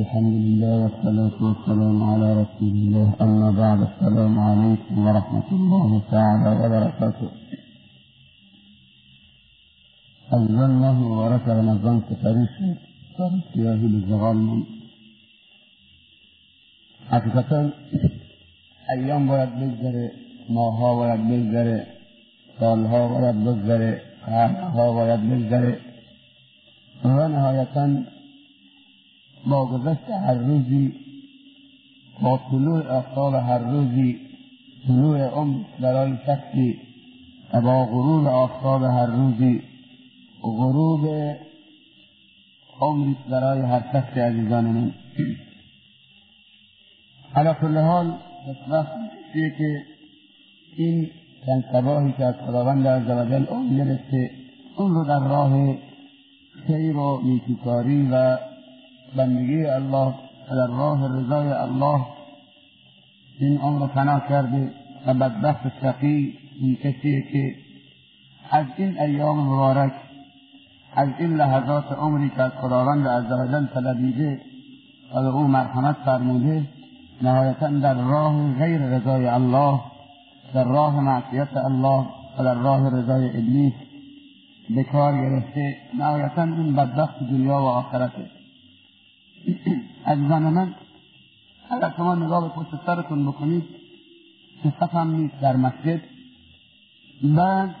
الحمد لله والصلاة والسلام على رسول الله أما بعد السلام عليكم ورحمة الله تعالى وبركاته. رمضان سپری شد سر سیاهی به زغالمون حقیقتا ایام باید بگذره ماهها باید بگذره سالها باید بگذره قرنها باید بگذره و نهایتا با گذشت هر روزی با طلوع آفتاب هر روزی طلوع عمر برای شخصی و با غروب آفتاب هر روزی غروب عمری برای هر شخص عزیزان من. علا کل حال وقتی که این چند سباهی که از خداوند عزوجل اون گرفته اون رو در راه خیر و نیکوکاری و بندگی الله در راه رضای الله. این عمر رو فنا کرده و بدبخت شقی. این کسیه که از این ایام مبارک از این لحظات عمری که از خداوند عزوجل طلبیده و به أو مرحمت فرموده نهایتا در راه غیر رضای الله در راه معصیت الله و در راه رضای ابلیس به کار گرفته. نهایتا این بدبخت دنیا و آخرته. عزیزان من اگر شما نگاه به پشت سرتون بکنید که هم نیست در مسجد. بعد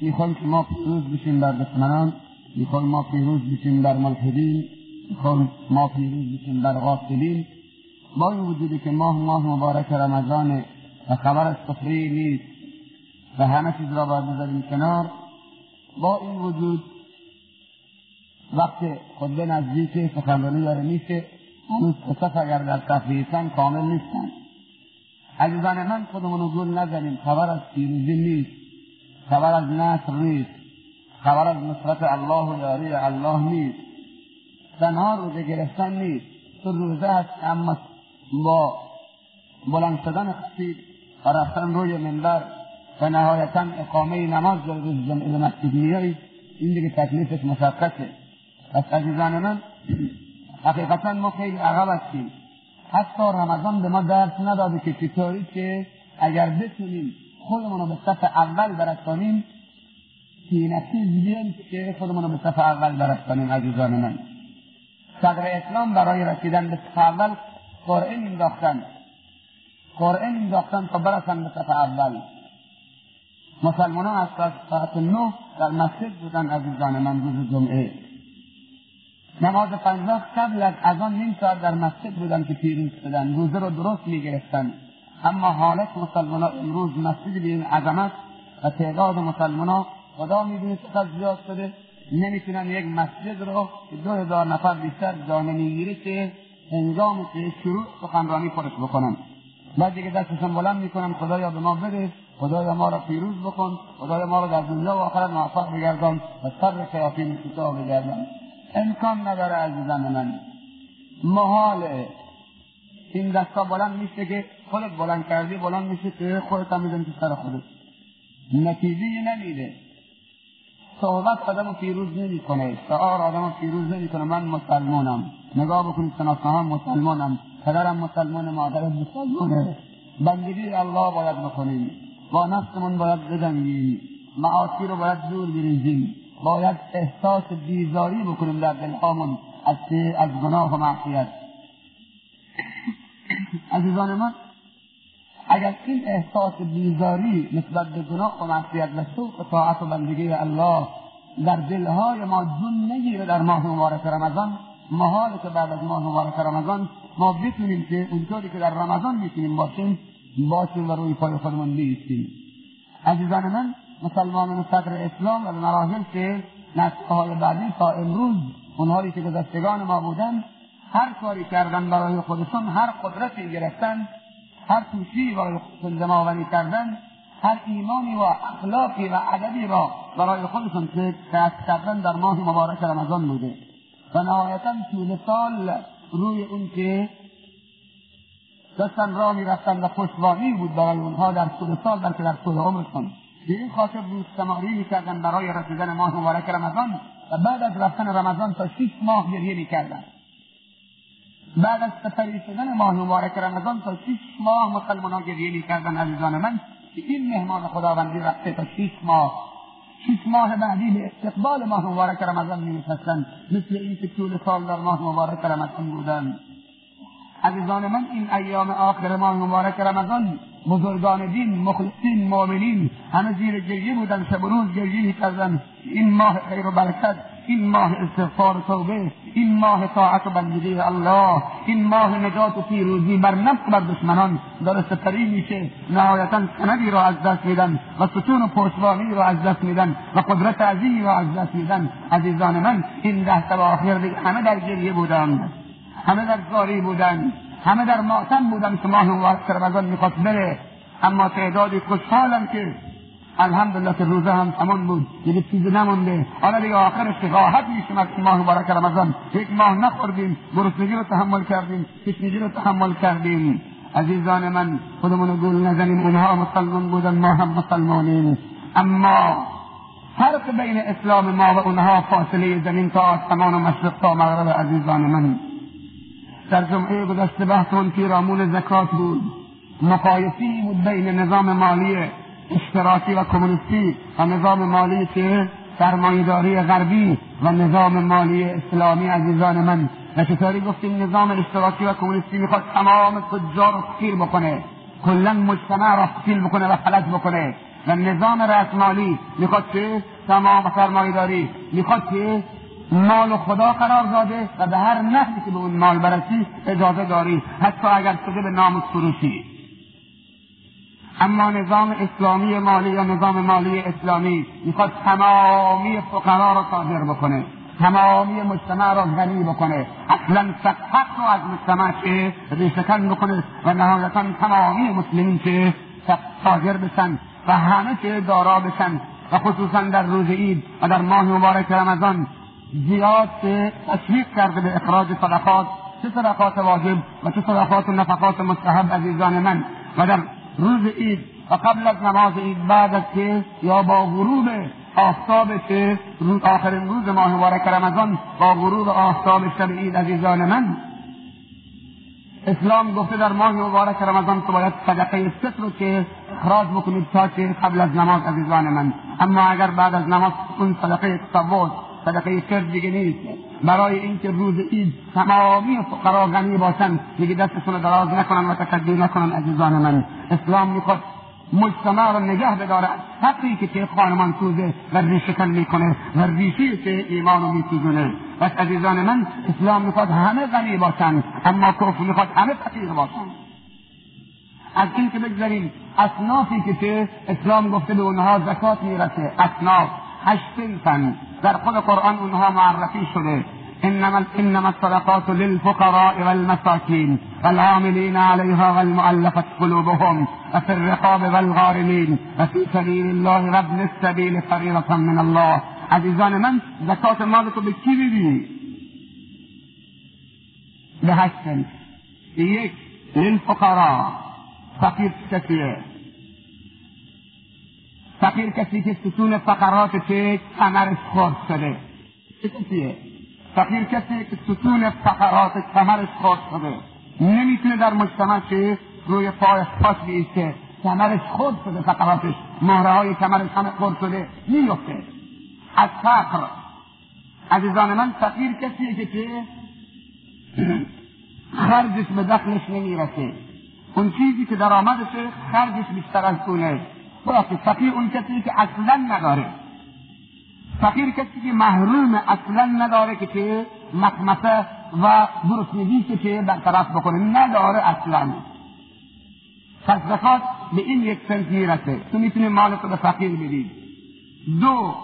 می‌خوایم که ما پیروز بشیم بر دشمنان می‌خوایم ما پیروز بشیم بر ملحدین می‌خوایم ما پیروز بشیم بر غافلین. با این وجودی که ماه ماه مبارک رمضان و خبر از سفری نیست و همه چیز را باید بذاریم کنار با این وجود وقت خطبه نزدیک سخنرانی داره میشه. هنوز قصص اگر در تفریحتن کامل نیستن. عزیزان من خودمون گول نزنیم. خبر از پیروزی نیست. خبر از نصر نیست. خبر از نصرت الله و یاری الله نیست. تنها روزه گرفتن نیست. تو روزه هست اما با بلند شدن خطیب و رفتن روی منبر و نهایتا اقامه نماز در روز جمعه مسجد میایی این دیگه تکلیفش مشقته پس عزیزان من حقیقتا ما خیلی عقب هستیم. حتی رمضان به ما درس نداده که چطوری که اگر بتونیم خودمون رو به صف اول برسانیم سینتی بیان که خودمون رو به صف اول برسانیم عزیزان من. صدر اسلام برای رسیدن به صف اول قرعه مینداختن قرعه مینداختن تا برسن به صف اول. مسلمان ها از ساعت نه در مسجد بودن عزیزان من روز جمعه. نماز پنجاه قبل از اذان نیم ساعت در مسجد بودن که پیروز شدن روزه رو درست می‌گرفتن اما حالت مسلمان امروز مسجد این عظمت و تعداد مسلمان ها خدا می‌دونه چقدر زیاد شده. نمی‌تونن یک مسجد رو که دو هزار نفر بیشتر جا نمی‌گیره که هنگام که شروع سخنرانی پرش بکنن بعد دیگه دستشون بلند می‌کنن خدایا به ما بده. خدایا ما را پیروز بکن. خدایا ما را در دنیا و آخرت موفق بگردان و سر شیاطین کوتاه بگردان. امکان نداره عزیزان من محاله این دستا بلند میشه که خودت بلند کردی بلند میشه که خودت هم میدن تو سر خودت. نتیجه نمیده. صحبت آدم پیروز نمی‌کنه. شعار آدم پیروز نمی‌کنه. من مسلمانم. نگاه بکنید شناسه هم مسلمانم. پدرم مسلمان مادرم مسلمانه بندگی الله باید بکنیم. با نفسمون باید بجنگیم. معاصی رو باید دور بریزیم. باید احساس بیزاری بکنیم در دلهامون از از گناه و معصیت. عزیزان من اگر این احساس بیزاری نسبت به گناه و معصیت و سوء طاعت و بندگی الله در دلهای ما جون نگیره در ماه مبارک رمضان محال که بعد از ماه مبارک رمضان ما بتونیم که اونطوری که در رمضان می‌تونیم باشیم باشیم و روی پای خودمون بیستیم. عزیزان من مسلمانان صدر اسلام و مراحل که نسخه های بعدی تا امروز اونهایی که گذشتگان ما بودن هر کاری کردن برای خودشون هر قدرتی گرفتن هر توشی برای خودشون جمعآوری کردن هر ایمانی و اخلاقی و ادبی را برای خودشون که کسب کردن در ماه مبارک رمضان بوده. و نهایتا طول سال روی اون که دستن را می‌رفتن و خوشبانی بود برای اونها در طول سال بلکه در طول عمرشون به این خاطر روزشماری می‌کردن برای رسیدن ماه مبارک رمضان و بعد از رفتن رمضان تا شیش ماه گریه می‌کردن. بعد از سپری شدن ماه مبارک رمضان تا شیش ماه مسلمان ها گریه می‌کردن عزیزان من که این مهمان خداوندی رفته تا شیش ماه. شیش ماه بعدی به استقبال ماه مبارک رمضان مینشستند مثل اینکه طول سال در ماه مبارک رمضان بودند عزیزان من این ایام آخر ماه مبارک رمضان بزرگان دین مخلصین مؤمنین همه زیر گریه بودن شب و روز گریه می‌کردن. این ماه خیر و برکت این ماه استغفار و توبه این ماه طاعت و بندگی الله این ماه نجات و پیروزی بر نفس بر دشمنان. داره سپری میشه نهایتا سندی را از دست میدن و ستون و پشتوانی را از دست میدن و قدرت عظیمی را از دست میدن. عزیزان من این ده شب آخر همه در گریه بودند همه در زاری بودند. همه در ماتم بودن که ماه مبارک رمضان می‌خواست بره. اما تعدادی خوشحالم که الحمدلله که روزه هم تمام بود. دیگه چیزی نمونده حالا دیگه آخرش راحت میشم که ماه مبارک رمضان. یک ماه نخوردیم. گرسنگی رو تحمل کردیم. تشنگی رو تحمل کردیم. عزیزان من خودمون گول نزنیم. اونها مسلمان بودن ما هم مسلمانیم. اما فرق بین اسلام ما و اونها فاصله زمین تا آسمان و مشرق تا مغرب عزیزان من. در جمعه گذشته بحثمون پیرامون زکات بود. مقایسی بود بین نظام مالی اشتراکی و کمونیستی و نظام مالی که سرمایهداری غربی و نظام مالی اسلامی عزیزان من. و چطوری گفتیم نظام اشتراکی و کمونیستی می‌خواد تمام تجار رو سیر بکنه. کلا مجتمع را سیر بکنه و فلج بکنه. و نظام رأسمالی می‌خواد که تمام سرمایهداری می‌خواد که مال خدا قرار داده و به هر نحوی که به اون مال برسی اجازه داری حتی اگر شده به نام فروشی. اما نظام اسلامی مالی یا نظام مالی اسلامی می‌خواد تمامی فقرا را صادر بکنه تمامی مجتمع را غنی بکنه. اصلا حق رو از مجتمع که ریشکن بکنه و نهایتا تمامی مسلمین که صادر بشن و همه که دارا بشن. و خصوصا در روز عید و در ماه مبارک رمضان زیاد تشویق کرده به اخراج صدقات. چه صدقات واجب و چه صدقات نفقات مستحب عزیزان من؟ و در روز عید و قبل از نماز عید بعد از که یا با غروب آفتاب که روز آخرین روز ماه مبارک رمضان با غروب آفتاب شب عید عزیزان من؟ اسلام گفته در ماه مبارک رمضان تو باید صدقه ست رو که اخراج بکنید تا که قبل از نماز عزیزان من. اما اگر بعد از نماز اون صدقه تصوت صدقه فرد دیگه نیست. برای اینکه روز عید تمامی فقرا غنی باشن دیگه دستشون دراز نکنن و تکدی نکنن عزیزان من. اسلام می‌خواد مجتمع را نگه بداره. حقی که که خانمان سوزه و ریشکن می‌کنه و ریشی که ایمان رو میسوزونه. پس عزیزان من اسلام می‌خواد همه غنی باشن اما کفر می‌خواد همه فقیر باشن. از این که بگذاریم اصنافی که که اسلام گفته به اونها زکات می‌رسه. اصناف. هشت فن در خود قرآن اونها معرفی شده. انما انما الصدقات للفقراء والمساكين والعاملين عليها والمؤلفة قلوبهم وفي الرقاب والغارمين وفي سبيل الله وابن السبيل فريضة من الله. عزیزان من زکات مال تو به کی میدی به للفقراء. فقیر کسیه؟ فقیر کسی که ستون فقرات که کمرش خورد شده. چه کسیه؟ فقیر کسی که ستون فقرات کمرش خورد شده. نمی‌تونه در مجتمع که روی پایش پاس بیسته کمرش خورد شده فقراتش. مهره های کمرش همه خورد شده. میفته از فقر. عزیزان من فقیر کسیه که که خرجش به دخلش نمی‌رسه. اون چیزی که درآمدشه خرجش بیشتر از اونه. خلاصه فقیر اون کسی که اصلا نداره فقیر کسی که محروم اصلا نداره که چه مخمسه و گرسنگی که برطرف بکنه نداره اصلا پس به این یک سنت می‌رسه تو می‌تونی مال تو به فقیر بدی دو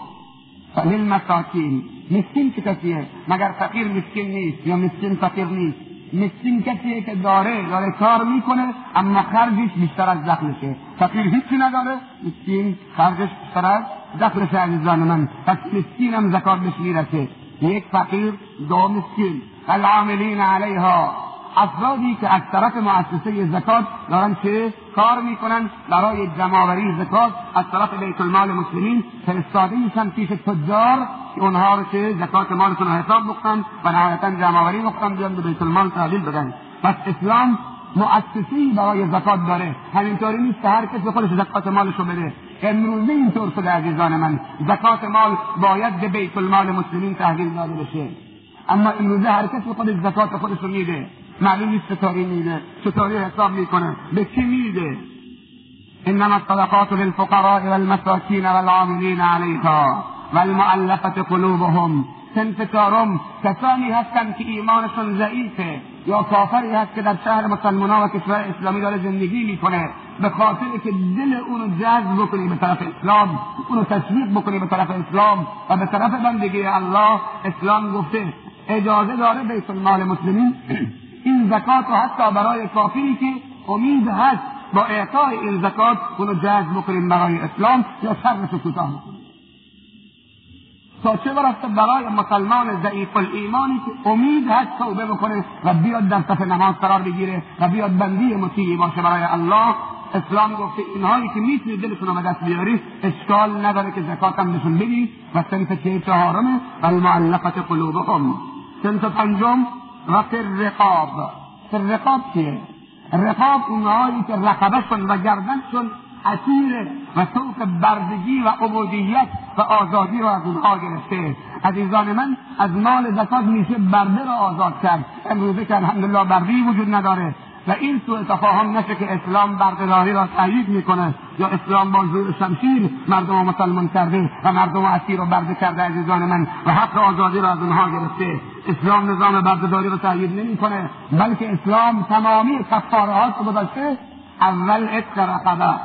للمساکین مسکین که کسیه مگر فقیر مسکین نیست یا مسکین فقیر نیست مسکین کسیه که داره داره کار می‌کنه اما خرجش بیشتر از دخلشه. فقیر هیچی نداره مسکین خرجش بیشتر از دخلش عزیزان من. پس مسکین هم زکات بهش یک فقیر دو مسکین. العاملین علیها. افرادی که از طرف مؤسسه زکات دارن چه کار می‌کنن؟ برای جمعآوری زکات از طرف بیت المال مسلمین فرستاده میشن پیش تجار که اونها رو که زکات مالشون رو حساب بکنن و نهایتا جمعآوری بکنن بیان به بیت المال تحویل بدن. پس اسلام مؤسسی برای زکات داره. همینطوری نیست که هر کسی خودش زکات مالش رو بده. امروزه اینطور شده عزیزان من. زکات مال باید به بیت المال مسلمین تحویل داده بشه. اما امروزه هر کسی خودش زکات خودش رو میده. معلوم نیست چطوری میده چطوری حساب می‌کنه. به کی میده؟ انما الصدقات للفقراء والمساكين والعاملين عليها والمؤلفة قلوبهم. سنف کسانی هستند که ایمانشون ضعیفه یا کافری هست که در شهر مسلمان و کشور اسلامی داره زندگی می‌کنه. به خاطر که دل اونو جذب بکنی به طرف اسلام اونو تشویق بکنی به طرف اسلام و به طرف بندگی الله اسلام گفته اجازه داره بیت المال مسلمین این زکات رو حتی برای کافری که امید هست با اعطای این زکات اونو جذب بکنیم برای اسلام یا شرش کوتاه بکنیم. تا چه برسته برای مسلمان ضعیف ایمانی که امید هست توبه بکنه و بیاد در صف نماز قرار بگیره و بیاد بندی مطیعی باشه برای الله اسلام گفته اینهایی که می‌تونی دلشون رو دست بیاری اشکال نداره که زکات هم نشون بدی. و سنف چه چهارمه و المعلقت قلوبهم. سنف پنجم و رقاب رقاب چیه؟ رقاب اونهایی که رقبشون و گردنشون اسیر و سوق بردگی و عبودیت و آزادی را از اونها گرفته. عزیزان من از مال زکات میشه برده را آزاد کرد. امروزه که الحمدلله بردی وجود نداره. و این سوء تفاهم نشه که اسلام بردهداری را تایید می‌کنه. یا اسلام با زور شمشیر مردم مسلمان کرده و مردم اسیر را برده کرده عزیزان من. و حق آزادی را از اونها گرفته. اسلام نظام بردهداری را تایید نمی‌کنه. بلکه اسلام تمامی کفارهات رو گذاشته. اول عتق رقبه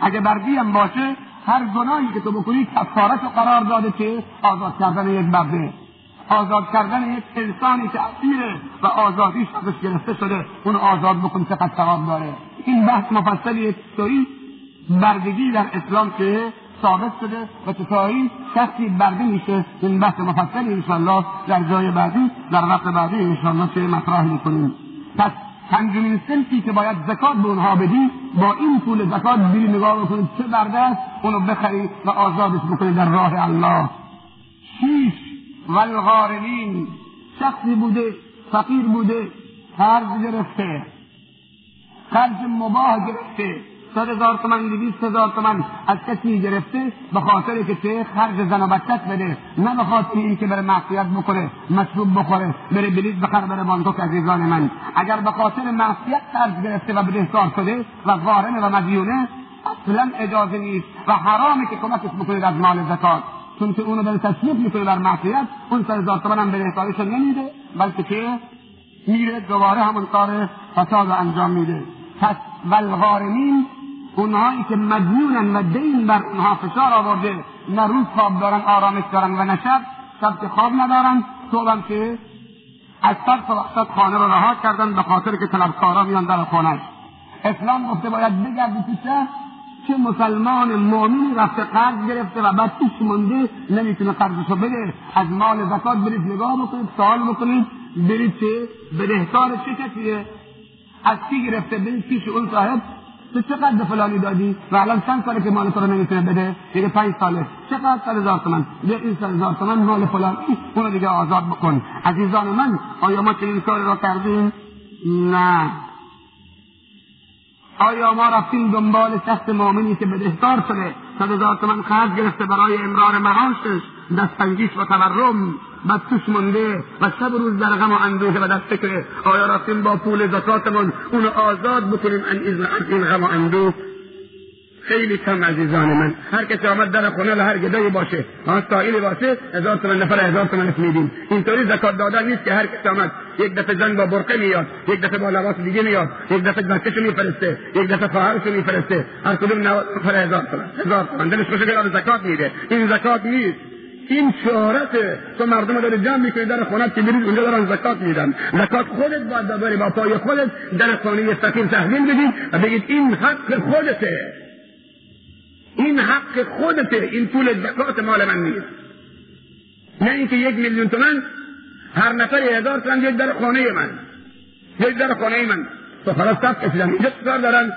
اگه بردی هم باشه هر گناهی که تو بکنی کفارش رو قرار داده که آزاد کردن یک برده. آزاد کردن یک انسانی که اسیره و آزادیش ازش گرفته شده اون آزاد بکن چقدر ثواب داره. این بحث مفصلی چطوری بردگی در اسلام که ثابت شده و چطوری شخصی برده میشه. این بحث مفصلی انشاءالله در جای بعدی در وقت بعدی انشاءالله که مطرح می‌کنیم. پس پنجمین سنفی که باید زکات به اونها بدی با این پول زکات بری نگاه بکنید چه برده است؟ اونو بخری و آزادش بکنی در راه الله. شیش والغارمین شخصی بوده فقیر بوده قرض گرفته. قرض مباه گرفته صد هزار تومن دویست هزار تومن از کسی گرفته به خاطر که چه خرج زن و بچت بده. نه به خاطر اینکه بره معصیت بکنه مشروب بخوره بره بلیط بخر بره بانکوک عزیزان من. اگر به خاطر معصیت قرض گرفته و بدهکار شده و غارمه و مدیونه اصلا اجازه نیست و حرامه که کمکش بکنید از مال زکات. چون که اونو داره تشریف می‌کنه بر معصیت اون سر هزار تومن هم بدهکاریشو نمیده بلکه که میره دوباره همون کار فساد انجام میده. پس والغارمین اونهایی که مدیونن و دین بر اونها فشار آورده نه روز خواب دارن آرامش دارن و نه شب که خواب ندارن. صبحم که از صرف وقت خانه رو رها کردن به خاطر که طلبکارا میان در خونه اسلام گفته باید بگردی تو چه مسلمان مؤمنی رفته قرض گرفته و بعد پیش مونده نمی‌تونه قرضشو بده. از مال زکات برید نگاه بکنید سوال بکنید برید چه؟ بدهکار چه کسیه؟ از کی گرفته؟ برید پیش اون صاحب. تو چقدر فلانی دادی؟ و الان چند ساله که مال تو رو نمی‌تونه بده؟ دیگه پنج ساله. چقدر سال هزار تومن؟ یه این سال هزار تومن مال فلانی اونو دیگه آزاد بکن. عزیزان من آیا ما چنین کاری را کردیم؟ نه. آیا ما رفتیم دنبال شخص مؤمنی که بدهکار شده صد هزار تومن خرج گرفته برای امرار معاشش دستنگیش و تورم بعد توش مونده و شب روز در غم و اندوه و دست فکره آیا رفتیم با پول زکاتمون اونو آزاد بکنیم ان این غم و اندوه؟ خیلی کم عزیزان من. هر کسی آمد در خونه هر گدایی باشه. ها سائلی باشه هزار تومن نفر هزار تومن میدیم. اینطوری زکات دادن نیست که هر کسی آمد. یک دفعه زن با برقه میاد یک دفعه با لباس دیگه میاد یک دفعه بچه‌شو میفرسته یک دفعه خواهرشو میفرسته. هر کدوم نفر هزار تومن هزار تومن دلش خوشه که زکات میده. این زکات نیست. این شهرته تو مردم داره جمع می‌کنی در خونت که برید اونجا دارن زکات میدن. زکات خودت باید ببری با پای خودت در خانه فقیر تحویل بدید و بگید این حق خودته. این حق خودته این پول زکات مال من نیست. نه اینکه یک میلیون تومن هر نفر هزار تومن بیاد در خانه من. یه در خانه من. تو خلاص سب کشیدم اینجا دارن؟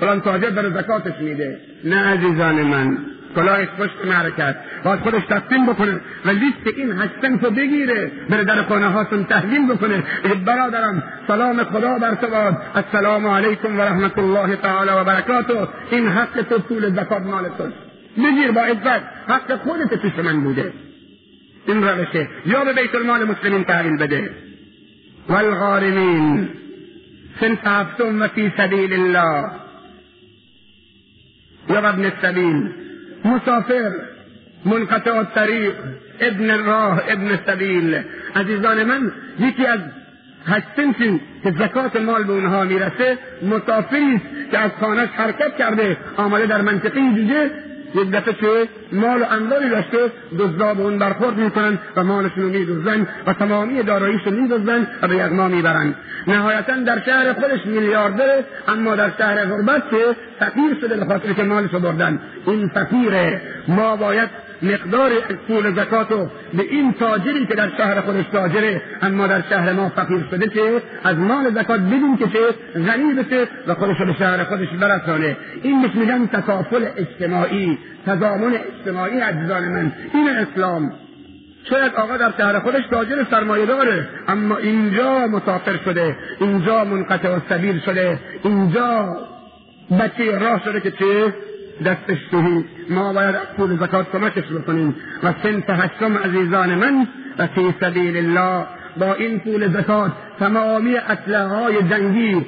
فلان تاجر داره زکاتش میده. نه عزیزان من. کلاهش پشت معرکت. باید خودش تصمیم بکنه و لیست این هشتن رو بگیره بره در خانه هاتون تحلیل بکنه برادرم سلام خدا بر تو باد. السلام علیکم و رحمت الله تعالی و برکاته. این حق تو پول زکات مال تو بگیر با عزت. حق خودت پیش من بوده. این روشه یا به بیت المال مسلمین تحویل بده. والغارمین سنف هفتم و فی سبیل الله. یا ابن السبیل. مسافر منقطع الطریق ابن راه ابن سبیل. عزیزان من یکی از هشت که زکات مال به اونها می‌رسه مسافری که از خانهش حرکت کرده آمده در منطقه دیگه یک دفعه که مال و انباری داشته دزدا به اون برخورد می‌کنن و مالشون رو میدزدن و تمامی داراییش رو میدزدن و به یغما می‌برن. نهایتا در شهر خودش میلیاردره اما در شهر غربت که فقیر شده به که مالش رو بردن. این فقیره. ما باید مقدار پول زکات رو به این تاجری که در شهر خودش تاجره اما در شهر ما فقیر شده که از مال زکات بدین که چه؟ غنی بشه و خودش به شهر خودش برسانه. این بهش میگن تکافل اجتماعی تضامن اجتماعی عزیزان من. این اسلام شاید آقا در شهر خودش تاجر سرمایه داره اما اینجا مسافر شده اینجا منقطع و سبیل شده اینجا بچه راه شده که چه؟ دستش توهی ما باید پول زکات کمکش بکنیم. و سنت هشتم عزیزان من و فی سبیل الله با این پول زکات تمامی اسلحه های جنگی.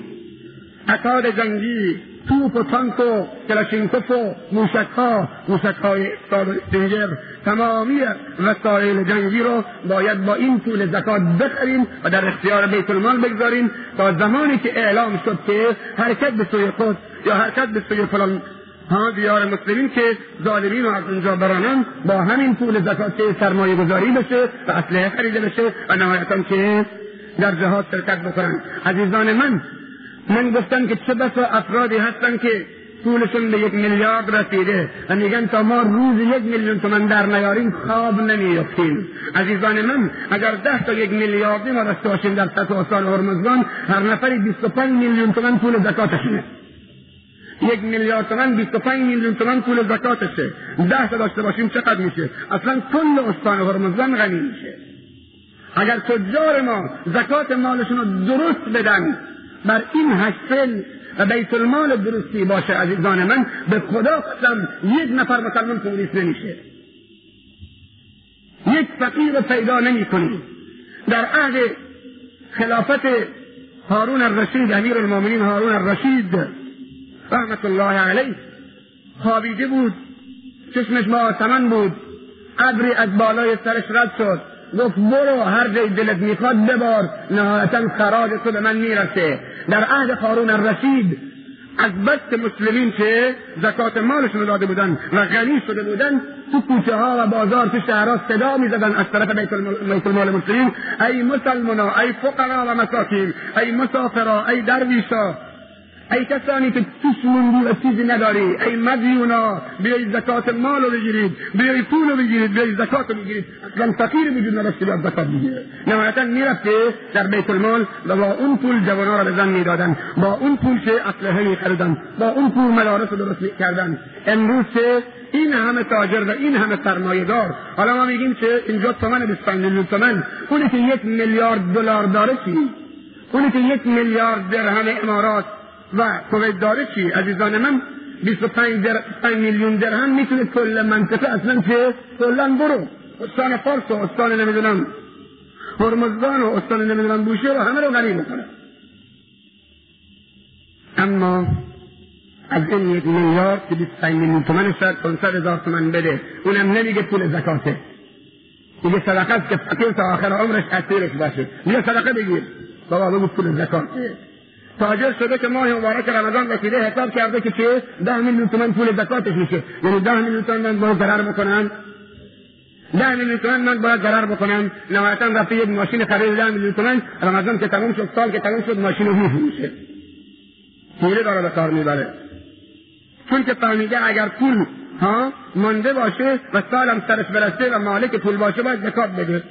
اتار جنگی توپ و تانک و کلاشینکوف و موشک ها موشک های استینجر تمامی وسایل جنگی رو باید با این پول زکات بخریم و در اختیار بیت المال بگذاریم تا زمانی که اعلام شد که حرکت به سوی خود یا حرکت به سوی فلان ها دیار مسلمین که ظالمین رو از اونجا برانن با همین پول زکات که سرمایه گذاری بشه و اسلحه خریده بشه و نهایتا که در جهاد شرکت بکنن. عزیزان من من گفتم که چه بسا افرادی هستن که پولشون به یک میلیارد رسیده و میگن تا ما روز یک میلیون تومن در نیاریم خواب نمیفتیم عزیزان من اگر ده تا یک میلیاردی ما داشته باشیم در سطح سال هرمزگان هر نفری 25 میلیون تومن پول زکاتشونه. یک میلیارد تومن 25 میلیون تومن پول زکاتشه. ده تا داشته باشیم چقدر میشه؟ اصلا کل استان هرمزگان غنی میشه. اگر تجار ما زکات مالشون رو درست بدن بر این هشتل و بیت المال درستی باشه عزیزان من به خدا قسم یک نفر مسلمان پولیس نمیشه. یک فقیر پیدا نمی کنی در عهد خلافت هارون الرشید امیر المؤمنین هارون الرشید رحمت الله علیه. خوابیده بود. چشمش با آسمان بود. ابری از بالای سرش رد شد. گفت برو هر جای دلت می‌خواد ببار. نهایتا خراج تو به من می‌رسه. در عهد قارون الرشید از بست مسلمین که زکات مالشون داده بودن و غنی شده بودن تو کوچه ها و بازار تو شهرها صدا می‌زدن از طرف بیت المال مسلمین. ای مسلمانا ای فقرا و مساکین ای مسافرا ای درویشا ای کسانی که توش موندی و چیزی نداری ای مدیونا بیایید زکات مال رو بگیرید بیایید پول رو بگیرید بیایید زکات رو بگیرید. اصلا فقیر وجود نداشته بیاد زکات بگیره. نهایتا می‌رفته در بیت المال و با اون پول جوانا را به زن می‌دادن. با اون پول چه اسلحه میخریدن؟ با اون پول مدارس رو درست کردن امروز چه؟ این همه تاجر و این همه سرمایه دار حالا ما میگیم که اینجا تومن 25 میلیون تومن. اونی که یک میلیارد دلار داره چی؟ اونی که یک میلیارد درهم امارات. و کویت داره چی؟ عزیزان من 25 در... میلیون درهم می‌تونه کل منطقه اصلا که کلا برو. استان فارس و استان نمی‌دونم هرمزگان و استان نمی‌دونم بوشه و همه رو غنی بکنه اما از این یک میلیارد که 25 میلیون تومن شاید 500 هزار تومن بده اونم نمیگه پول زکاته. میگه صدقه که فقیر تا آخر عمرش اسیرش باشه. میگه صدقه بگیر. بابا بگو پول زکاته. تاجر شده که ماه مبارک رمضان رسیده حساب کرده که چه؟ ده میلیون تومن پول زکاتش میشه. یعنی ده میلیون تومن من باید ضرر بکنم. ده میلیون تومن من باید ضرر بکنم. نهایتا رفته یک ماشین خرید ده میلیون تومن رمضان که تموم شد سال که تموم شد ماشین رو میفروشه پوله داره به کار می‌بره. چون که فهمیده اگر پول ها مانده باشه و سالم سرش برسه و مالک پول باشه باید زکات بده.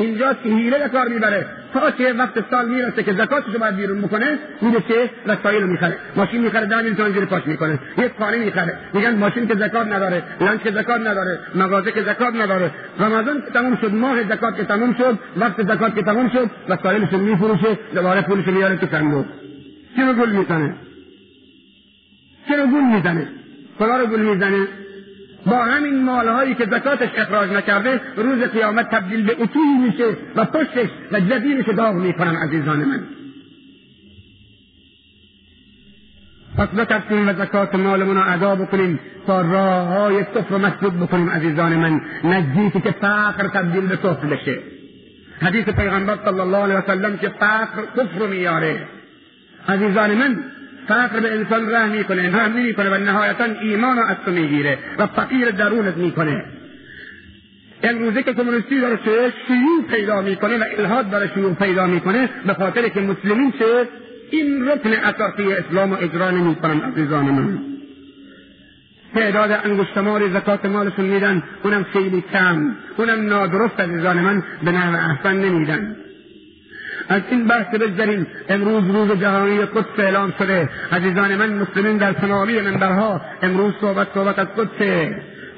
اینجاست که حیله به کار می‌بره. تا چه وقت سال می‌رسه که زکاتشو باید بیرون بکنه میره چه وسایل می‌خره. ماشین می‌خره ده میلیون زیر پاش می‌کنه. یک خانه می‌خره. میگن ماشین که زکات نداره لنچ که زکات نداره مغازه که زکات نداره. رمضان که تمام شد ماه زکات که تمام شد وقت زکات که تمام شد وسایلشو میفروشه دوباره پولشو میاره تو صندوق. چرا گل می‌زنه؟ چرا گل می‌زنه؟ کلا رو گل می‌زنه؟ با همین مالهایی که زکاتش اخراج نکرده روز قیامت تبدیل به اتوی میشه و پشتش و جدیرش داغ می‌کنم عزیزان من. پس بترسیم و زکات مالمون رو ادا بکنیم تا راه های کفر مسدود بکنیم عزیزان من. نزدیکی که فقر تبدیل به کفر بشه. حدیث پیغمبر صلی الله علیه وسلم که فقر کفر میاره. عزیزان من فقر به انسان ره می‌کنه رحم می‌کنه و نهایتا ایمان رو از تو می‌گیره و فقیر درونت می‌کنه. امروزه که کمونیستی داره چه شیوع پیدا می‌کنه و الهاد داره شیوع پیدا می‌کنه به خاطر که مسلمین چه این رکن اساسی اسلام و اجرا نمی‌کنن عزیزان من. تعداد انگشتمار زکات مالشون میدن اونم خیلی کم. اونم نادرست عزیزان من به نحو احسن نمیدن. از این بحث بگذریم. امروز روز جهانی قدس اعلام شده. عزیزان من مسلمین در تمامی منبرها امروز صحبت صحبت از قدس.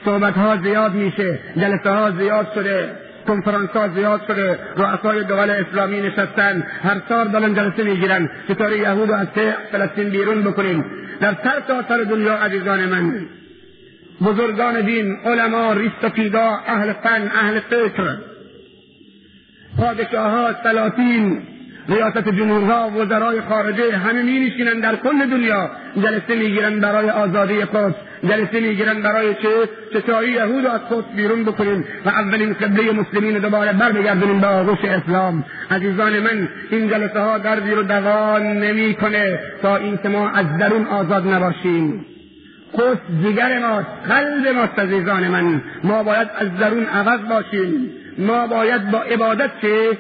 صحبت ها زیاد میشه. جلسه ها زیاد شده. کنفرانس ها زیاد شده. رؤسای دول اسلامی نشستن. هر سال دارن جلسه می‌گیرن. چطور یهود از فلسطین بیرون بکنیم؟ در سر تا دنیا عزیزان من بزرگان دین علما ریستفیدا اهل فن اهل فکر پادشاه ها سلاطین ریاست جمهورها وزرای خارجه همه می نشینن در کل دنیا جلسه می‌گیرن برای آزادی قدس جلسه می‌گیرن برای چه؟ چطوری یهود از قدس بیرون بکنیم و اولین قبله مسلمین دوباره برمیگردونیم به آغوش اسلام. عزیزان من این جلسه ها دردی رو دوان نمی‌کنه تا اینکه ما از درون آزاد نباشیم. قدس جگر ماست قلب ماست عزیزان من. ما باید از درون عوض باشیم. ما باید با عبادت که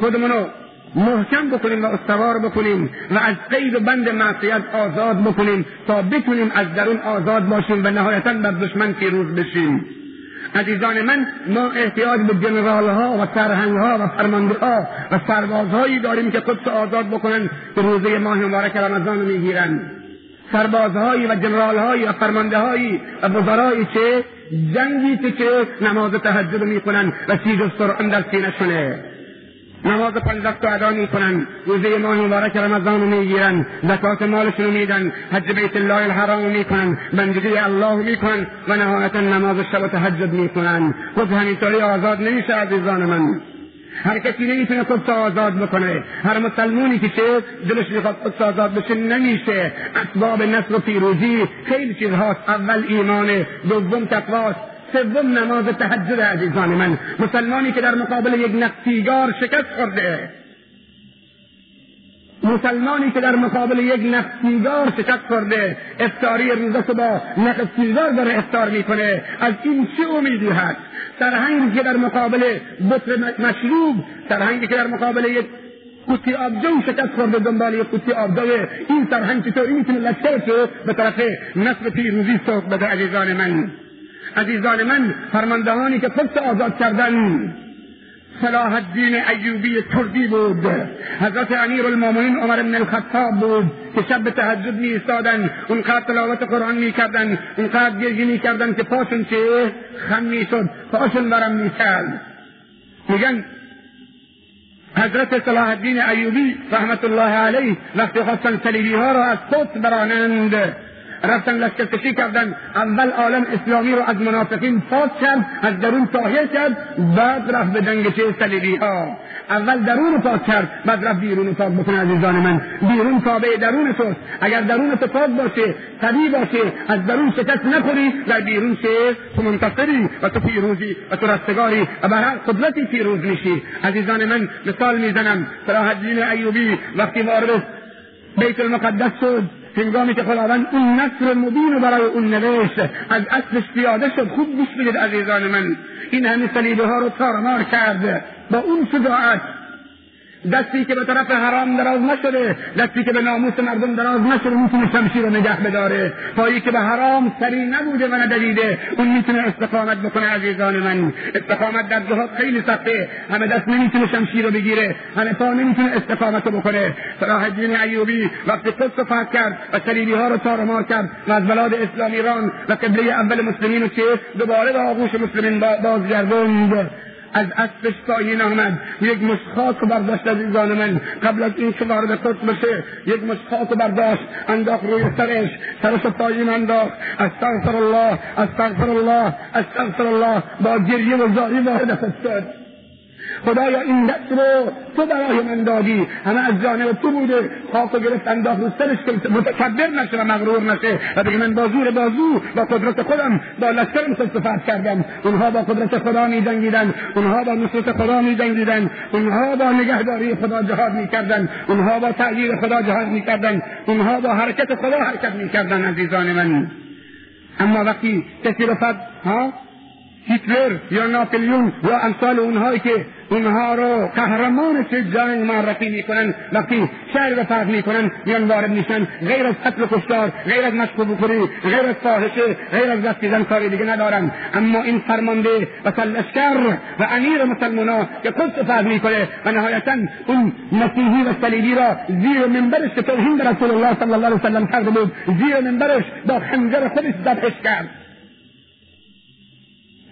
خودمونو محکم بکنیم و استوار بکنیم و از قید و بند معصیت آزاد بکنیم تا بتونیم از درون آزاد باشیم و نهایتا بر دشمن پیروز بشیم. عزیزان من ما احتیاج به جنرال ها و سرهنگ ها و فرمانده ها و سربازهایی داریم که قدس آزاد بکنن که روزه ماه مبارک رمضان رو می‌گیرن. سربازهایی و جنرالهایی و فرمانده هایی و وزرایی که جنگی که نماز تهجد می‌کنن و سیج و سرعن در سینهشونه. نماز پنج وقت ادا می‌کنن روزه ماه مبارک رمضان رو می‌گیرن زکات مالشون رو میدن حج بیت الله الحرام می‌کنن بندگی الله می‌کنن و نهایتا نماز شب و تهجد می‌کنن. خود همینطوری آزاد نمیشه عزیزان من. هر کسی نمی‌تونه قدس آزاد بکنه. هر مسلمونی که چه دلش می‌خواد قدس آزاد بشه نمیشه. اسباب نصر و پیروزی خیلی چیزهاست. اول ایمانه دوم تقواست سوم نماز تهجد عزیزان من. مسلمانی که در مقابل یک نقصیگار شکست خورده. مسلمانی که در مقابل یک نقصیگار شکست خورده افتاری روزه با نقصیگار داره افتار می‌کنه از این چه امیدی هست؟ سرهنگی که در مقابل بطر مشروب سرهنگی که در مقابل یک قوطی آبجو شکست خورده دنبال یک قوطی آبجو این سرهنگ چطوری می‌تونه لشکر که به طرف نصر پیروزی سوق بده عزیزان من. عزیزان من فرماندهانی که خود آزاد کردن. صلاح الدین ایوبی تردی بود. حضرت امیر المومنین عمر بن الخطاب بود که شب تهجد می ایستادن اونقدر تلاوت قرآن می کردن اونقدر گریه می کردن که پاشون چه؟ خم می شد پاشون برم می کرد میگن حضرت صلاح الدین ایوبی رحمت الله علیه وقتی خواستن صلیبی ها را از قدس برانند. رفتن لشکرکشی کردن. اول عالم اسلامی رو از منافقین پاک کرد از درون طاهر کرد بعد رفت به دنگچه صلیبی ها اول درون پاک کرد بعد رفت بیرون پاک بکنه عزیزان من بیرون تابع درون توست. اگر درون تو پاک باشه طبیع باشه از درون شکست نخوری در بیرون چه تو منتصری و تو پیروزی و تو رستگاری و بر هر قدرتی پیروز میشی. عزیزان من مثال می‌زنم. صلاح الدین ایوبی وقتی وارد بیت المقدس شد هنگامی که خداوند اون نصر مبین رو برای اون نوشت از اصلش پیاده شد خوب گوش بدید عزیزان من. این همه صلیبه ها رو تارمار کرد با اون شجاعت دستی که به طرف حرام دراز نشده دستی که به ناموس مردم دراز نشده می‌تونه شمشیر رو نگه بداره. پایی که به حرام سری نبوده و ندیده اون می‌تونه استقامت بکنه عزیزان من. استقامت در جهاد خیلی سخته. همه دست نمی‌تونه شمشیر رو بگیره. همه پا نمی‌تونه استقامت رو بکنه. صلاح الدین ایوبی وقتی قدس فتح کرد و صلیبی ها رو تارمار کرد و از بلاد اسلام ایران و قبله اول مسلمین رو چه دوباره به آغوش مسلمین بازگردوند. از اسبش پایین آمد. یک مشخاص برداشت عزیزان من. قبل از این که وارد قدس بشه یک مشخاص برداشت. انداخت روی سرش. سرش پایین انداخت. استغفر الله استغفر الله استغفر الله. با گریه و زاری وارد شد. خدایا این دست رو تو برای من دادی. همه از جانب تو بوده. خاک و گرفت انداخت رو سرش که متکبر نشه و مغرور نشه. و بگه من بازور بازو با قدرت خودم با لشکرم صفت کردم. اونها با قدرت خدا می جنگیدن اونها با نصرت خدا می جنگیدن اونها با نگهداری خدا جهاد می کردن اونها با تغییر خدا جهاد می کردن اونها با حرکت خدا حرکت می کردن عزیزان من. اما وقتی کسی رفت ها؟ هیتلر یا ناپلیون یا امثال اونهایی که اونها رو قهرمان چه جنگ معرفی می‌کنن وقتی شهر رو فرق می‌کنن میان وارد میشن غیر از قتل و کشتار غیر از مشق بخوری غیر از فاحشه غیر از دست کاری دیگه ندارن اما این فرمانده و سلشکر و امیر مسلمانا که خود فرق می‌کنه و نهایتا اون مسیحی و صلیبی را زیر منبرش که توهین به رسول الله صلی الله علیه وسلم کرده بود زیر منبرش با خنجر خودش ذبحش کرد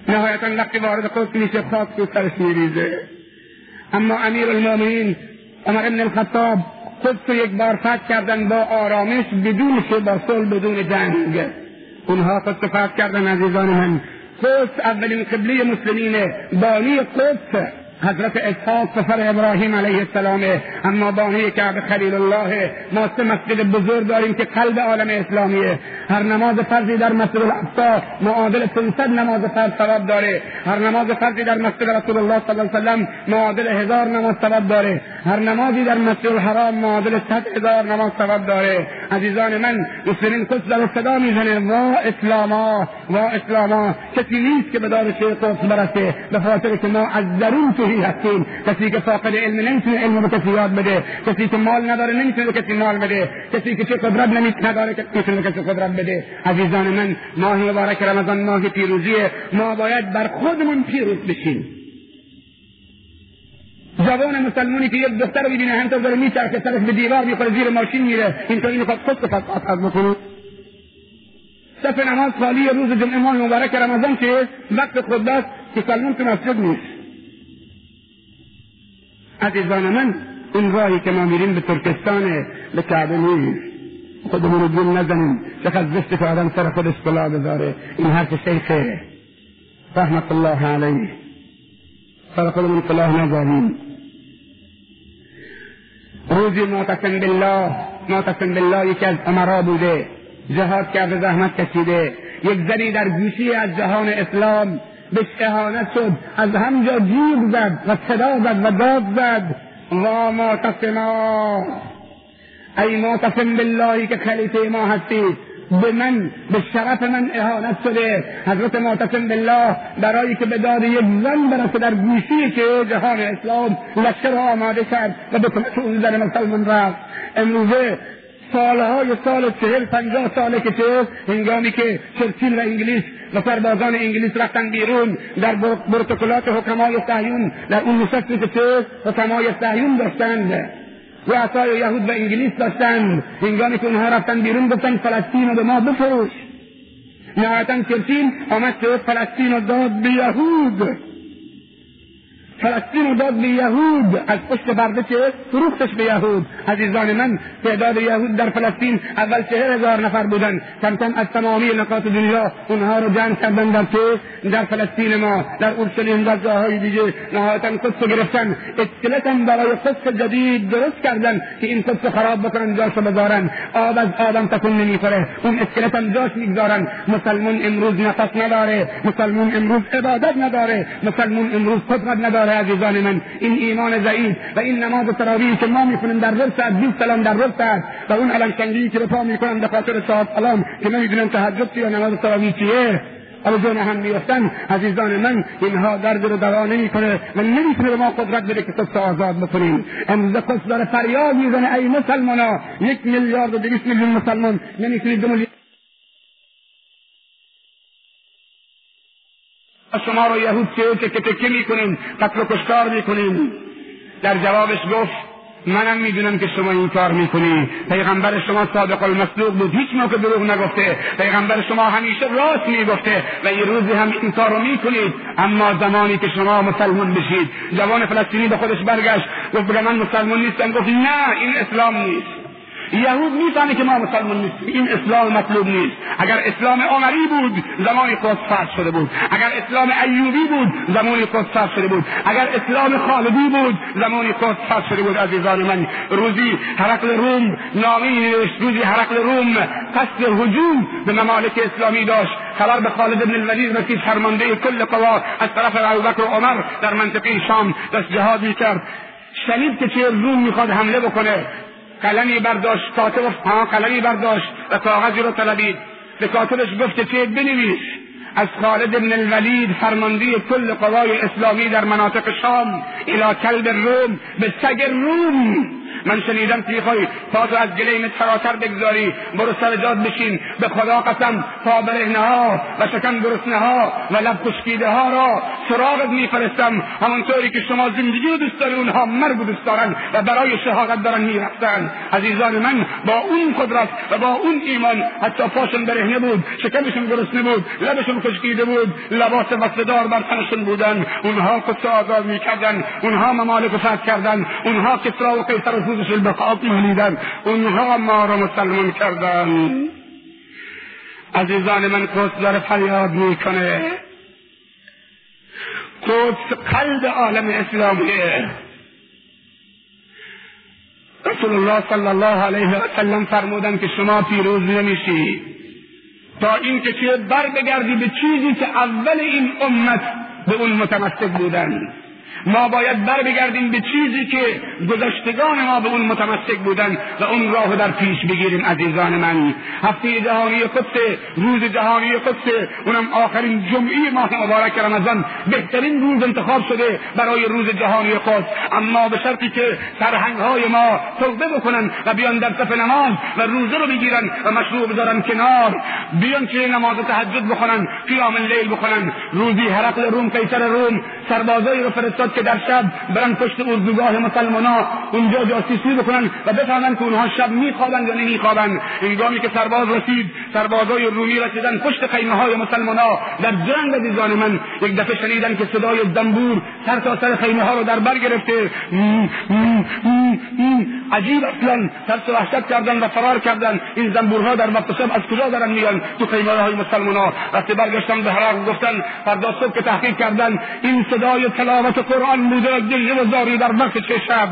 نهایتا وقتی وارد قدس میشه خاک تو سرش میریزه. اما امیر المؤمنین عمر ابن الخطاب قدس یک بار فتح کردن با آرامش بدون با صلح بدون جنگ. اونها قدس فتح کردن عزیزان من. قدس اولین قبله مسلمینه بانی قدس. حضرت اسحاق پسر ابراهیم علیه السلام اما بانه کعب خلیل الله ما سه مسجد بزرگ داریم که قلب عالم اسلامیه. هر نماز فرضی در مسجد الاقصا معادل 500 نماز فرض ثواب داره. هر نماز فرضی در مسجد رسول الله صلی الله علیه وسلم معادل هزار نماز ثواب داره. هر نمازی در مسجد الحرام معادل 100 هزار نماز ثواب داره. عزیزان من مسلمین قدس در صدا می‌زنه. وا اسلاما وا اسلاما. کسی نیست که به دار شیخ قدس برسه. به خاطر که ما از درون تو توحید هستیم. کسی که فاقد علم نمی‌تونه علم به کسی یاد بده. کسی که مال نداره نمی‌تونه کسی مال بده. کسی که چه قدرت نداره که می‌تونه کسی قدرت بده. عزیزان من ماه مبارک رمضان ماه پیروزیه. ما باید بر خودمون پیروز بشیم. جوان مسلمونی که یک دختر ببینه همینطور داره میچرخه سرش به دیوار می‌خوره زیر ماشین میره. اینطور اینو خود خود از بکنه. صف نماز خالی روز جمعه ماه مبارک رمضان که وقت خود است که سلمون تو مسجد نیست. عزیزان من این راهی که ما میریم به ترکستان به کعبه نیست. خودمون رو نزنیم. چقدر زشت که آدم سر خودش بلا بذاره. این حرف شیخه. رحمت الله علیه. سر خودمون کلاه نذاریم روزی معتصم بالله معتصم بالله یکی از امرا بوده جهاد کرده زحمت کشیده. یک زنی در گوشی از جهان اسلام به شهانت شد از همجا جیب زد و صدا زد و داد زد. و معتصما. ای معتصم باللهی که خلیفه ما هستی به من به شرف من اهانت شده. حضرت معتصم بالله برای که به داد یک زن برسه در گوشی که جهان اسلام لشکر آماده کرد و به کمک اون زن مسلمان رفت. امروزه سالهای سال چهل پنجاه ساله که چه هنگامی که چرچیل و انگلیس و سربازان انگلیس رفتن بیرون در پروتکلات حکمای صهیون در اون نشستی که چه حکمای صهیون داشتند. رؤسای یهود و انگلیس داشتند هنگامی که اونها رفتن بیرون گفتن فلسطین رو به ما بفروش. نهایتا چرچیل آمد که فلسطین رو داد به یهود. فلسطین داد به یهود. از پشت برده چه؟ فروختش به یهود. عزیزان من تعداد یهود در فلسطین اول چهر هزار نفر بودن کم کم از تمامی نقاط دنیا اونها رو جمع کردن در چه؟ در فلسطین ما. در اورشلیم در جاهای دیگه. نهایتا قدس گرفتن. اسکلتا برای قدس جدید درست کردن که این قدس خراب بکنن جاشو بذارن. آب از آدم تکون نمی‌خوره. اون اسکلتا جاش می‌گذارن. مسلمون امروز نفس نداره. مسلمون امروز عبادت نداره. مسلمون امروز قدرت نداره. عزیزان من این ایمان ضعیف و این نماز تراویح که ما می‌کنیم در رب ساعت 20 سلام در رب ساعت و اون علم که به پا می‌کنن به خاطر صاحب سلام که نمی‌دونن تهجد یا نماز تراویح چیه. و جان هم میفتن عزیزان من اینها درد رو دوا نمی‌کنه و نمی‌تونه به ما قدرت بده که قدس آزاد بکنیم امروز قدس داره فریاد می‌زنه ای مسلمان یک میلیارد و دویست میلیون مسلمان نمی‌تونید دو شما رو یهود که تکه می‌کنیم قتل و کشتار می‌کنیم در جوابش گفت منم می‌دونم که شما این کار می‌کنی. پیغمبر شما صادق المصدوق بود. هیچ موقع دروغ نگفته. پیغمبر شما همیشه راست می‌گفته و یه روزی هم این کار رو می‌کنید. اما زمانی که شما مسلمان بشید جوان فلسطینی به خودش برگشت. گفت من مسلمان نیستم. گفت نه این اسلام نیست. یهود می‌فهمه که ما مسلمان نیستیم. این اسلام مطلوب نیست. اگر اسلام عمری بود زمان قدس فرض شده بود. اگر اسلام ایوبی بود زمان قدس فرض شده بود. اگر اسلام خالدی بود زمان قدس فرض شده بود. عزیزان من روزی حرکل روم نامی نوشت روزی حرکل روم قصد هجوم به ممالک اسلامی داشت. خبر به خالد بن الولید رسید فرمانده کل قوا از طرف ابوبکر و عمر در منطقه شام دست جهاد می‌کرد. شنید که چه روم می‌خواد حمله بکنه. قلمی برداشت کاتب ها قلمی برداشت و کاغذی رو طلبید. به کاتبش گفت که بنویس. از خالد بن الولید فرمانده کل قوای اسلامی در مناطق شام الى کلب روم به سگ روم. من شنیدم که می‌خوای پاتو از گلیم فراتر بگذاری برو سر جاد بشین. به خدا قسم تا برهنه ها و شکم گرسنه ها و لب خشکیده ها را سراغت میفرستم. همونطوری که شما زندگی رو دوست داری اونها مرگ رو دوست دارن و برای شهادت دارن می‌رفتن. عزیزان من با اون قدرت و با اون ایمان حتی پاشون برهنه بود شکمشون گرسنه بود لبشون خشکیده بود لباس وصلدار بر تنشون بودن. اونها قدس آزاد می‌کردن اونها ممالک فتح کردن اونها کسرا و قیصر خودش البقاء مالیدن. اونها ما را مسلمان کردن. عزیزان من قدس داره فریاد می‌کنه. قدس قلب عالم اسلامیه رسول الله صلی الله علیه و سلم فرمودن که شما پیروز نمیشی. تا اینکه چه بر بگردی به چیزی که اول این امت به اون متمسک بودن. ما باید بر بگردیم به چیزی که گذشتگان ما به اون متمسک بودن و اون راه در پیش بگیریم عزیزان من. هفته جهانی قدس روز جهانی قدس اونم آخرین جمعی ماه مبارک رمضان. بهترین روز انتخاب شده برای روز جهانی قدس اما به شرطی که سرهنگ های ما توبه بکنن و بیان در صف نماز و روزه رو بگیرن و مشروع بذارن کنار. بیان که نماز تهجد بخونن قیام اللیل بخونن. روزی هرقل روم قیصر روم سربازایی رو فرستاد که در شب برن پشت اردوگاه مسلمانا اونجا جاسوسی بکنن و بفهمن که اونها شب میخوابند یا نمیخوابند. هنگامی که سرباز رسید سربازای رومی رسیدن پشت خیمه های مسلمانا در جنگ عزیزان من. یک دفعه شنیدن که صدای دنبور سر تا سر خیمه ها رو در بر گرفته. عجیب اصلا. ترس وحشت کردن و فرار کردن. این زنبورها در وقت شب از کجا دارن میان؟ تو خیمه های مسلمانا. وقتی برگشتن به حراق گفتن فردا صبح که تحقیق کردن این صدای تلاوت قرآن بوده گریه و زاری در چه شب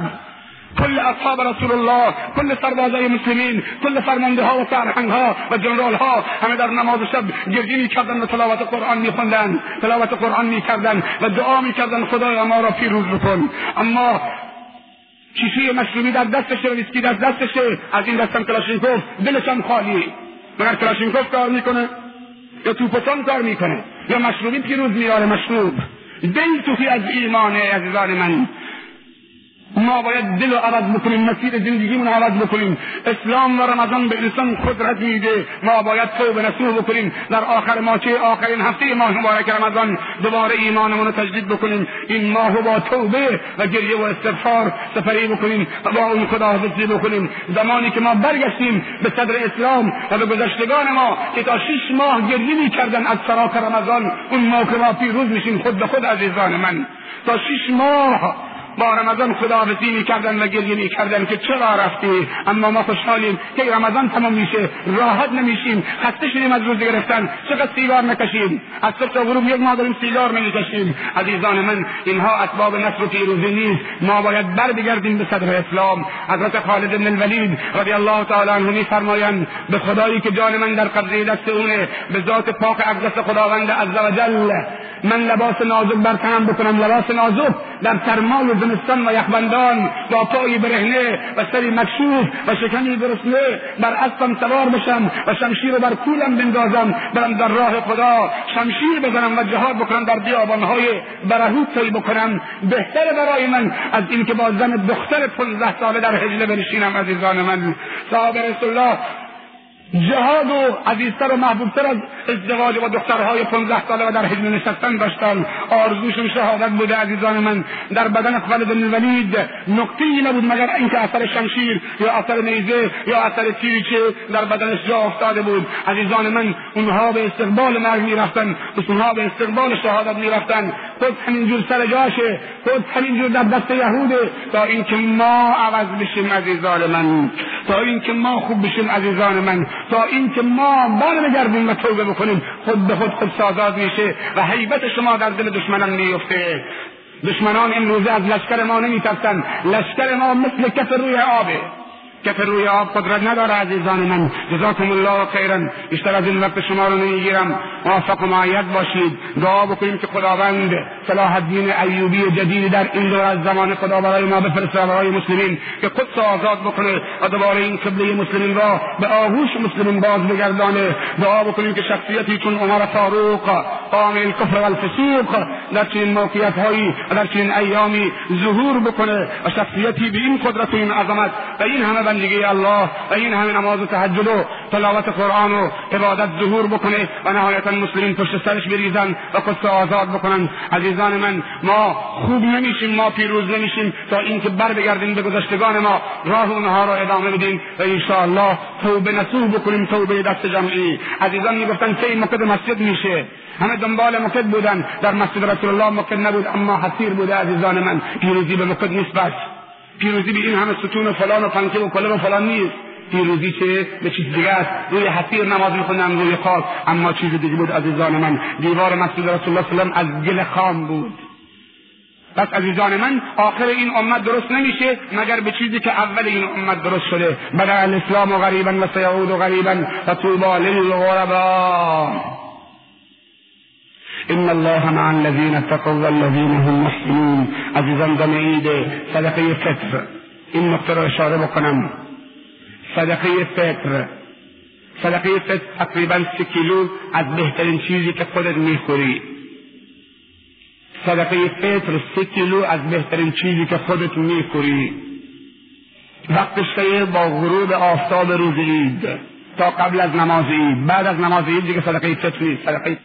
کل اصحاب رسول الله کل سربازای مسلمین کل فرمانده ها و سرهنگ ها و جنرال ها همه در نماز شب گریه می‌کردن و تلاوت قرآن میخوندن تلاوت قرآن می‌کردن و دعا می‌کردن خدای ما را پیروز بکن. اما شیشه مشروبی در دستشه ویسکی در دستشه از این دستم کلاشینکوف دلشم خالی. مگر کلاشینکوف کار می‌کنه؟ یا توپسان کار می‌کنه؟ یا مشروبی پیروز میاره مشروب دل توی از ایمان عزیزان من ما باید دل رو عوض بکنیم مسیر زندگیمون عوض بکنیم. اسلام و رمضان به انسان قدرت میده. ما باید توبه نصوح بکنیم. در آخر ماچه آخرین هفته ماه مبارک رمضان دوباره ایمانمون رو تجدید بکنیم. این ماه با توبه و گریه و استغفار سفری بکنیم و با اون خداحافظی بکنیم. زمانی که ما برگشتیم به صدر اسلام و به گذشتگان ما که تا شش ماه گریه می‌کردن از سراک رمضان اون موقع ما پیروز میشیم خود به خود عزیزان من. تا شش ماه با رمضان خداحافظی می‌کردن و گریه می‌کردن که چرا رفتی؟ اما ما خوشحالیم که رمضان تمام میشه راحت نمیشیم خسته شدیم از روزه گرفتن چقدر سیگار نکشیم از صبح تا غروب یک ماه داریم سیگار نمی‌کشیم عزیزان من اینها اسباب نصر و پیروزی نیست. ما باید بر بگردیم به صدر اسلام. حضرت خالد بن الولید رضی الله تعالی عنه میفرمایند به خدایی که جان من در قبضه دست اونه به ذات پاک اقدس خداوند عز وجل من لباس نازک بر تنم بکنم لباس نازک در سرمای زمستان و یخبندان با پای برهنه و سری مکشوف و شکنی گرسنه بر اسبم سوار بشم و شمشیر بر کولم بندازم برم در راه خدا. شمشیر بزنم و جهاد بکنم در بیابانهای برهوت طی بکنم. بهتر برای من از اینکه با زن دختر پنزده ساله در هجله بنشینم عزیزان من. صحابه رسول الله جهاد و عزیزتر و محبوبتر از ازدواج و دخترهای پنزده ساله و در حجم نشستن داشتن آرزوشون شهادت بوده عزیزان من. در بدن خالد بن ولید نقطهای نبود مگر اینکه اثر شمشیر یا اثر نیزه یا اثر تیریچه در بدنش جا افتاده بود. عزیزان من اونها به استقبال مرگ می‌رفتن اونها به استقبال شهادت می‌رفتن. خود همینجور سر جاشه خود همینجور در دست یهوده. تا اینکه ما عوض بشیم عزیزان من تا اینکه ما خوب بشیم عزیزان من تا اینکه ما برنگردیم و توبه بکنیم خود به خود خود سازاد میشه و حیبت شما در دل دشمنان میفته. دشمنان این روزه از لشکر ما نمیترسن لشکر ما مثل کف روی آبه. کف روی آب قدرت نداره عزیزان من. جزاکم الله خیرا. بیشتر از این وقت شما رو نمی‌گیرم. موفق و معید باشید. دعا بکنیم که خداوند صلاح الدین ایوبی جدیدی در این دور از زمان خدا برای ما بفرسته برای مسلمین که قدس آزاد بکنه و دوباره این قبله مسلمین را به آغوش مسلمین باز بگردانه. دعا بکنیم که شخصیتی چون عمر فاروق قام الکفر و الفسوق در چنین موقعیت هایی و در چنین ایامی ظهور بکنه و شخصیتی به این قدرت و این عظمت و این همه بندگی الله و این همه نماز و تهجد و تلاوت قرآن و عبادت ظهور بکنه و نهایتا مسلمین پشت سرش بریزن و قدس آزاد بکنن. عزیزان من ما خوب نمیشیم ما پیروز نمیشیم تا اینکه بر بگردیم به گذشتگان ما. راه اونها را ادامه بدیم و انشاءالله توبه نصوح بکنیم توبه دست جمعی. عزیزان می‌گفتن کی مکد مسجد میشه؟ همه دنبال مکد بودن. در مسجد رسول الله مکد نبود اما حسیر بوده عزیزان من. پیروزی به مکد نیست بس. پیروزی به این همه ستون و فلان و پنکه و کله و فلان نیست. پیروزی چه؟ به چیز دیگه است. روی حسیر نماز میخوندن روی خاک. اما چیز دیگه بود عزیزان من. دیوار مسجد رسول الله صلی از گل خام بود. پس عزیزان من آخر این امت درست نمیشه مگر به چیزی که اول این امت درست شده. بدا الاسلام و غریبا و سیعود و غریبا و طوبا للغربا ان الله مع الذين اتقوا والذين هم محسنون. عزیزان دم عید. صدقه فطر. این نقطه رو اشاره بکنم. صدقه فطر. صدقه فطر تقریبا سه کیلو از بهترین چیزی که خودت می‌خوری. صدقه فطر سه کیلو از بهترین چیزی که خودت می‌خوری. وقتش با غروب آفتاب روز عید. تا قبل از نماز عید. بعد از نماز عید دیگه صدقه فطر نیست. صدقه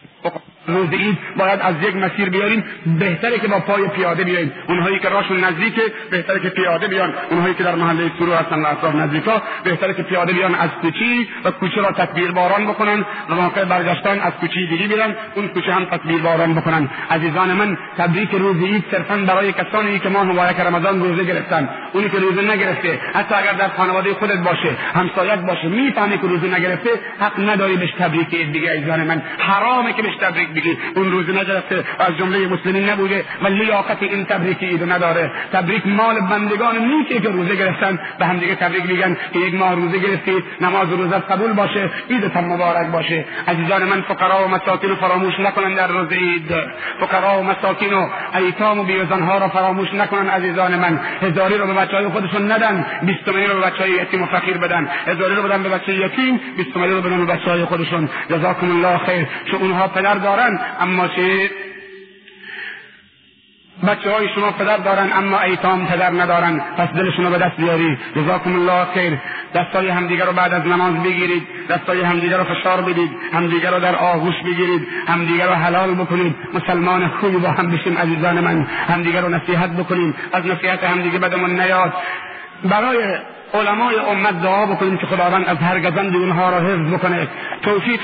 روز عید باید از یک مسیر بیاریم بهتره که با پای پیاده بیاییم. اونهایی که راشون نزدیکه بهتره که پیاده بیان. اونهایی که در محله سرو هستن و اطراف نزدیکا بهتره که پیاده بیان از کوچی و کوچه را تکبیر باران بکنن و موقع برگشتن از کوچی دیگه بیرن. اون کوچه هم تکبیر باران بکنن. عزیزان من تبریک روز عید صرفا برای کسانی که ماه مبارک رمضان روزه گرفتن. اونی که روزه نگرفته حتی اگر در خانواده خودت باشه همسایت باشه می‌فهمه که روزه نگرفته حق نداری بهش تبریک دیگه عزیزان من. حرامه که بهش تبریک بگی اون روز نگرفته. از جمله مسلمین نبوده. و لیاقت این تبریک عید نداره. تبریک مال بندگان نیکی که روزه گرفتن. به هم دیگه تبریک میگن که یک ماه روزه گرفتی. نماز روزه قبول باشه. عیدتان مبارک باشه. عزیزان من فقرا و مساکین فراموش نکنن در روز عید. فقرا و مساکین و ایتام و بیوزنها را فراموش نکنن عزیزان من. هزاری رو به بچه های خودشون ندن. بیستمنی رو به بچه های یتیم و فقیر بدن. هزاری رو بدن به بچه یتیم بیستمنی رو بدن به بچه های خودشون. جزاکم الله خیر. چون اونها پدر دارن اما چه بچه های شما پدر دارن اما ایتام پدر ندارن. پس دلشون رو به دست بیاری. جزاکم الله خیر. دستای همدیگه رو بعد از نماز بگیرید. دستای همدیگه رو فشار بدید. همدیگه رو در آغوش بگیرید. همدیگه رو حلال بکنید. مسلمان خوبی با هم بشیم عزیزان من. همدیگه رو نصیحت بکنیم. از نصیحت همدیگه بدمون نیاد. برای علمای امت دعا بکنیم که خداوند از هر گزند اونها را حفظ بکنه. توفیق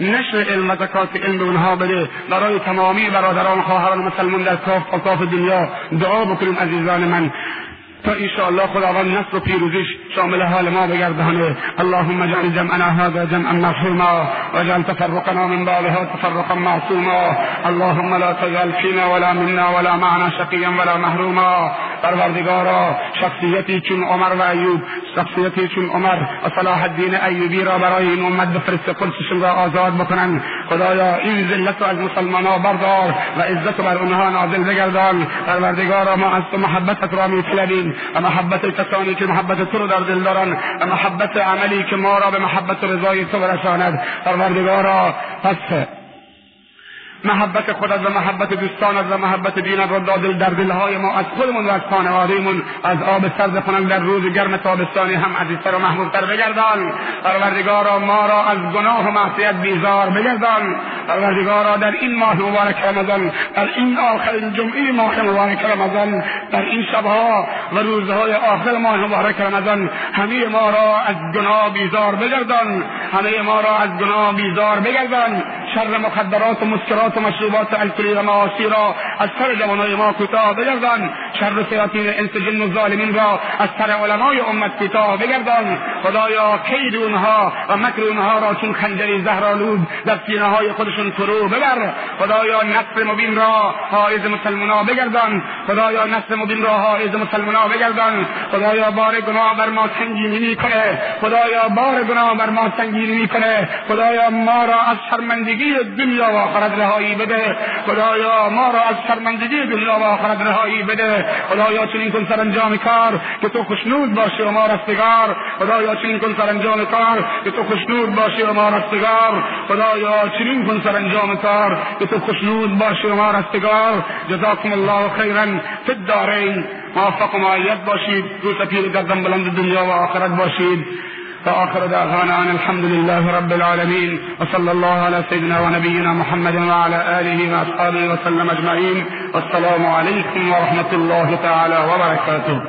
نشر علم و زکات علم اونها بده. برای تمامی برادران خواهران مسلمان در کاف و کاف دنیا دعا بکنیم عزیزان من. تا انشاءالله خداوند نصر و پیروزیش شامل حال ما بگردانه. اللهم اجعل جمعنا هذا جمعا مرحوما واجعل تفرقنا من بعدها تفرقا معصوما. اللهم لا تجعل فينا ولا منا ولا معنا شقيا ولا محروما. پروردگارا شخصیتی چون عمر و ایوب شخصیتی چون عمر و صلاح الدین ایوبی را برای این امت بفرست قدسشون را آزاد بکنن. خدایا این ذلت رو از مسلمان بردار و عزت بر اونها نازل بگردان. پروردگارا ما از تو محبتت را میطلبیم و محبت کسانی که محبت تو رو در دل دارن و محبت عملی که ما را به محبت رضای تو برساند. پروردگارا پس محبت خودت و محبت دوستانت و محبت دینت را دادل در دلهای ما از خودمون و از خانوادهمون از آب سرد کنند در روز گرم تابستانی هم عزیزتر و محبوبتر بگردان. پروردگارا ما را از گناه و معصیت بیزار بگردان. پروردگارا در این ماه مبارک رمضان در این آخرین جمعه ماه مبارک رمضان در این شبها و روزهای آخر ماه مبارک رمضان همه ما را از گناه بیزار بگردان. همه ما را از گناه بیزار بگردان. شر مخدرات و مسکرات و مشروبات الکلی و معاصی را از سر جوانای ما کوتاه بگردان. شر سیاطین انس جن و ظالمین را از سر علمای امت کوتاه بگردان. خدایا کید اونها و مکر اونها را چون خنجری زهرآلود در سینه های خودشون فرو ببر. خدایا نصر مبین را حائز مسلمانا بگردان. خدایا نصر مبین را حائز مسلمانا بگردان. خدایا بار گناه بر ما سنگینی کنه. خدایا بار گناه بر ما سنگینی کنه. خدایا ما را از شرمندگی دنیا و آخرت رهایی بده. خدایا ما را از شرمندگی دنیا و آخرت رهایی بده. خدایا چنین کن سرانجام کار که تو خوشنود باشی و ما رستگار خدایا چنین کن سرانجام کار که تو خوشنود باشی و ما رستگار. خدایا چنین کن سرانجام کار که تو خوشنود باشی و ما رستگار. جزاکم الله خیرا فی الدارین. موفق و معید باشید. رو سپیر گردن بلند دنیا و آخرت باشید. وآخر دعوانا أن الحمد لله رب العالمين وصلى الله على سيدنا ونبينا محمد وعلى آله وأصحابه وسلم أجمعين والسلام عليكم ورحمة الله تعالى وبركاته